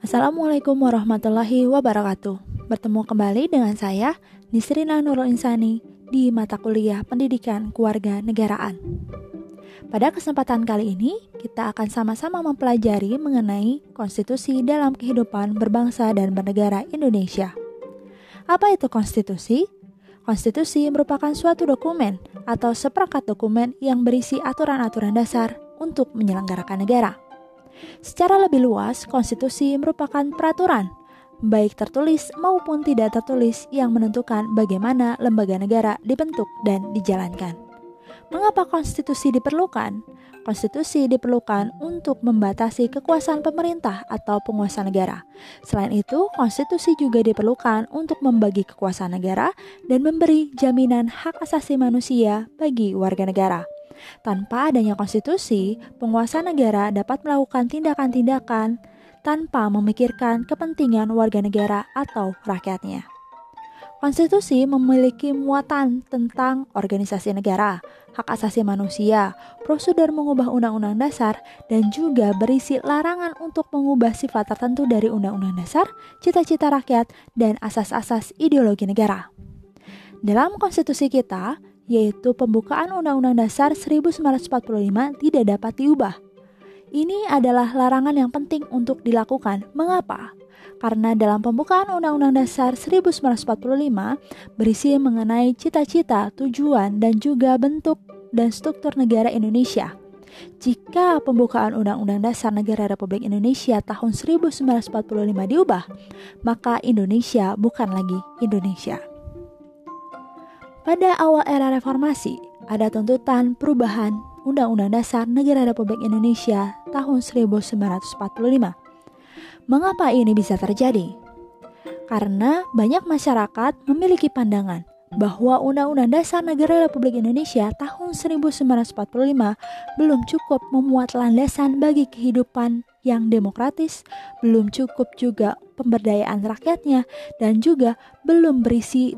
Assalamualaikum warahmatullahi wabarakatuh. Bertemu kembali dengan saya, Nisrina Nurul Insani, di mata kuliah Pendidikan Keluarga Negaraan. Pada kesempatan kali ini, kita akan sama-sama mempelajari mengenai konstitusi dalam kehidupan berbangsa dan bernegara Indonesia. Apa itu konstitusi? Konstitusi merupakan suatu dokumen atau seperangkat dokumen yang berisi aturan-aturan dasar untuk menyelenggarakan negara. Secara lebih luas, konstitusi merupakan peraturan, baik tertulis maupun tidak tertulis, yang menentukan bagaimana lembaga negara dibentuk dan dijalankan. Mengapa konstitusi diperlukan? Konstitusi diperlukan untuk membatasi kekuasaan pemerintah atau penguasa negara. Selain itu, konstitusi juga diperlukan untuk membagi kekuasaan negara dan memberi jaminan hak asasi manusia bagi warga negara. Tanpa adanya konstitusi, penguasa negara dapat melakukan tindakan-tindakan tanpa memikirkan kepentingan warga negara atau rakyatnya. Konstitusi memiliki muatan tentang organisasi negara, hak asasi manusia, prosedur mengubah undang-undang dasar, dan juga berisi larangan untuk mengubah sifat tertentu dari undang-undang dasar, cita-cita rakyat, dan asas-asas ideologi negara. Dalam konstitusi kita, yaitu pembukaan Undang-Undang Dasar 1945 tidak dapat diubah. Ini adalah larangan yang penting untuk dilakukan. Mengapa? Karena dalam pembukaan Undang-Undang Dasar 1945 berisi mengenai cita-cita, tujuan, dan juga bentuk dan struktur negara Indonesia. Jika pembukaan Undang-Undang Dasar Negara Republik Indonesia tahun 1945 diubah, maka Indonesia bukan lagi Indonesia. Pada awal era reformasi, ada tuntutan perubahan Undang-Undang Dasar Negara Republik Indonesia tahun 1945. Mengapa ini bisa terjadi? Karena banyak masyarakat memiliki pandangan bahwa Undang-Undang Dasar Negara Republik Indonesia tahun 1945 belum cukup memuat landasan bagi kehidupan yang demokratis, belum cukup juga pemberdayaan rakyatnya, dan juga belum berisi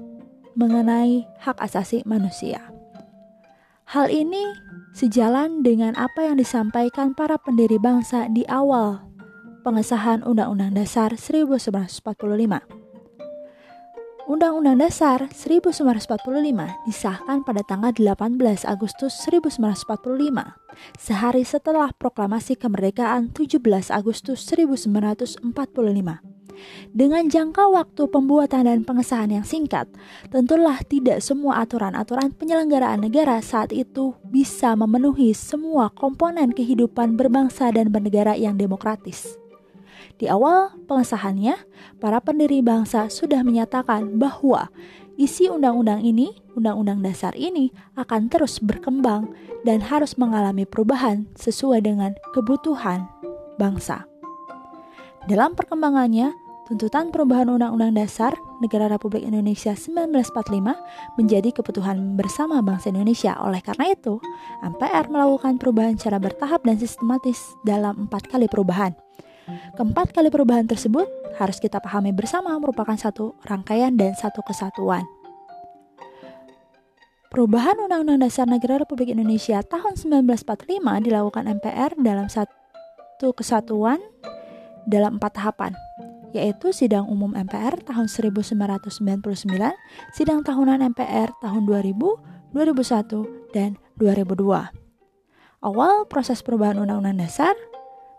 mengenai hak asasi manusia. Hal ini sejalan dengan apa yang disampaikan para pendiri bangsa di awal pengesahan Undang-Undang Dasar 1945. Undang-Undang Dasar 1945 disahkan pada tanggal 18 Agustus 1945, sehari setelah proklamasi kemerdekaan 17 Agustus 1945. Dengan jangka waktu pembuatan dan pengesahan yang singkat, tentulah tidak semua aturan-aturan penyelenggaraan negara saat itu bisa memenuhi semua komponen kehidupan berbangsa dan bernegara yang demokratis. Di awal pengesahannya, para pendiri bangsa sudah menyatakan bahwa isi undang-undang ini, undang-undang dasar ini akan terus berkembang dan harus mengalami perubahan sesuai dengan kebutuhan bangsa. Dalam perkembangannya, tuntutan perubahan Undang-Undang Dasar Negara Republik Indonesia 1945 menjadi kebutuhan bersama bangsa Indonesia. Oleh karena itu, MPR melakukan perubahan secara bertahap dan sistematis dalam empat kali perubahan. Keempat kali perubahan tersebut harus kita pahami bersama merupakan satu rangkaian dan satu kesatuan. Perubahan Undang-Undang Dasar Negara Republik Indonesia tahun 1945 dilakukan MPR dalam satu kesatuan dalam empat tahapan, yaitu sidang umum MPR tahun 1999, sidang tahunan MPR tahun 2000, 2001, dan 2002. Awal proses perubahan Undang-Undang Dasar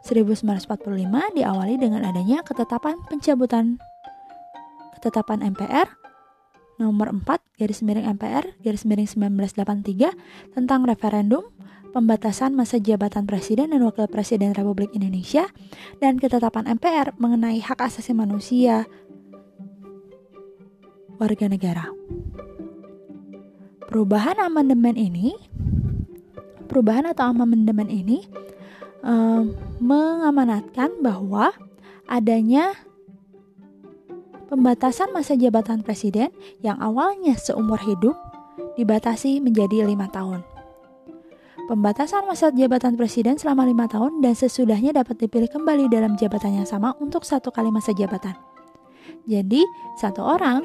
1945 diawali dengan adanya ketetapan pencabutan ketetapan MPR nomor 4 garis miring MPR garis miring 1983 tentang referendum pembatasan masa jabatan Presiden dan Wakil Presiden Republik Indonesia, dan ketetapan MPR mengenai hak asasi manusia warga negara. Perubahan amandemen ini, perubahan atau amandemen ini um, mengamanatkan bahwa adanya pembatasan masa jabatan presiden yang awalnya seumur hidup dibatasi menjadi lima tahun. Pembatasan masa jabatan presiden selama lima tahun dan sesudahnya dapat dipilih kembali dalam jabatan yang sama untuk satu kali masa jabatan. Jadi, satu orang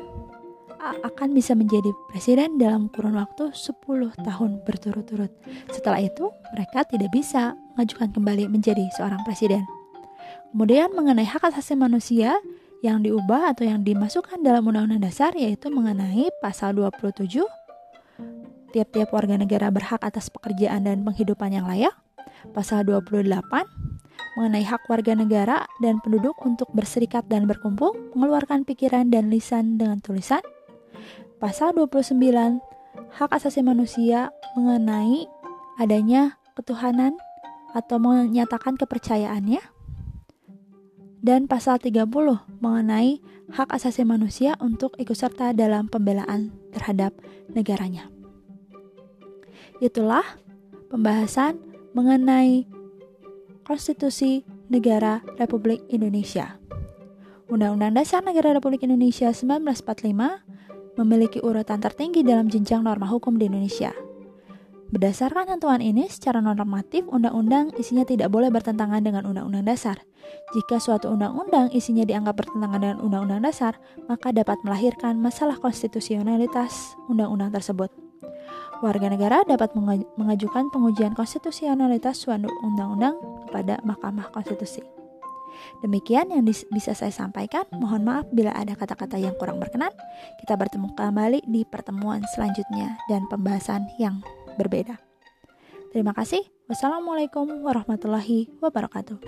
akan bisa menjadi presiden dalam kurun waktu 10 tahun berturut-turut. Setelah itu, mereka tidak bisa mengajukan kembali menjadi seorang presiden. Kemudian mengenai hak asasi manusia yang diubah atau yang dimasukkan dalam Undang-Undang Dasar yaitu mengenai pasal 27 tiap-tiap warga negara berhak atas pekerjaan dan penghidupan yang layak. Pasal 28 mengenai hak warga negara dan penduduk untuk berserikat dan berkumpul, mengeluarkan pikiran dan lisan dengan tulisan. Pasal 29 hak asasi manusia mengenai adanya ketuhanan atau menyatakan kepercayaannya dan pasal 30 mengenai hak asasi manusia untuk ikut serta dalam pembelaan terhadap negaranya. Itulah pembahasan mengenai Konstitusi Negara Republik Indonesia. Undang-Undang Dasar Negara Republik Indonesia 1945 memiliki urutan tertinggi dalam jenjang norma hukum di Indonesia – Berdasarkan tentuan ini, secara normatif, undang-undang isinya tidak boleh bertentangan dengan undang-undang dasar. Jika suatu undang-undang isinya dianggap bertentangan dengan undang-undang dasar, maka dapat melahirkan masalah konstitusionalitas undang-undang tersebut. Warga negara dapat mengajukan pengujian konstitusionalitas suatu undang-undang kepada Mahkamah Konstitusi. Demikian yang bisa saya sampaikan. Mohon maaf bila ada kata-kata yang kurang berkenan. Kita bertemu kembali di pertemuan selanjutnya dan pembahasan yang berbeda. Terima kasih. Wassalamualaikum warahmatullahi wabarakatuh.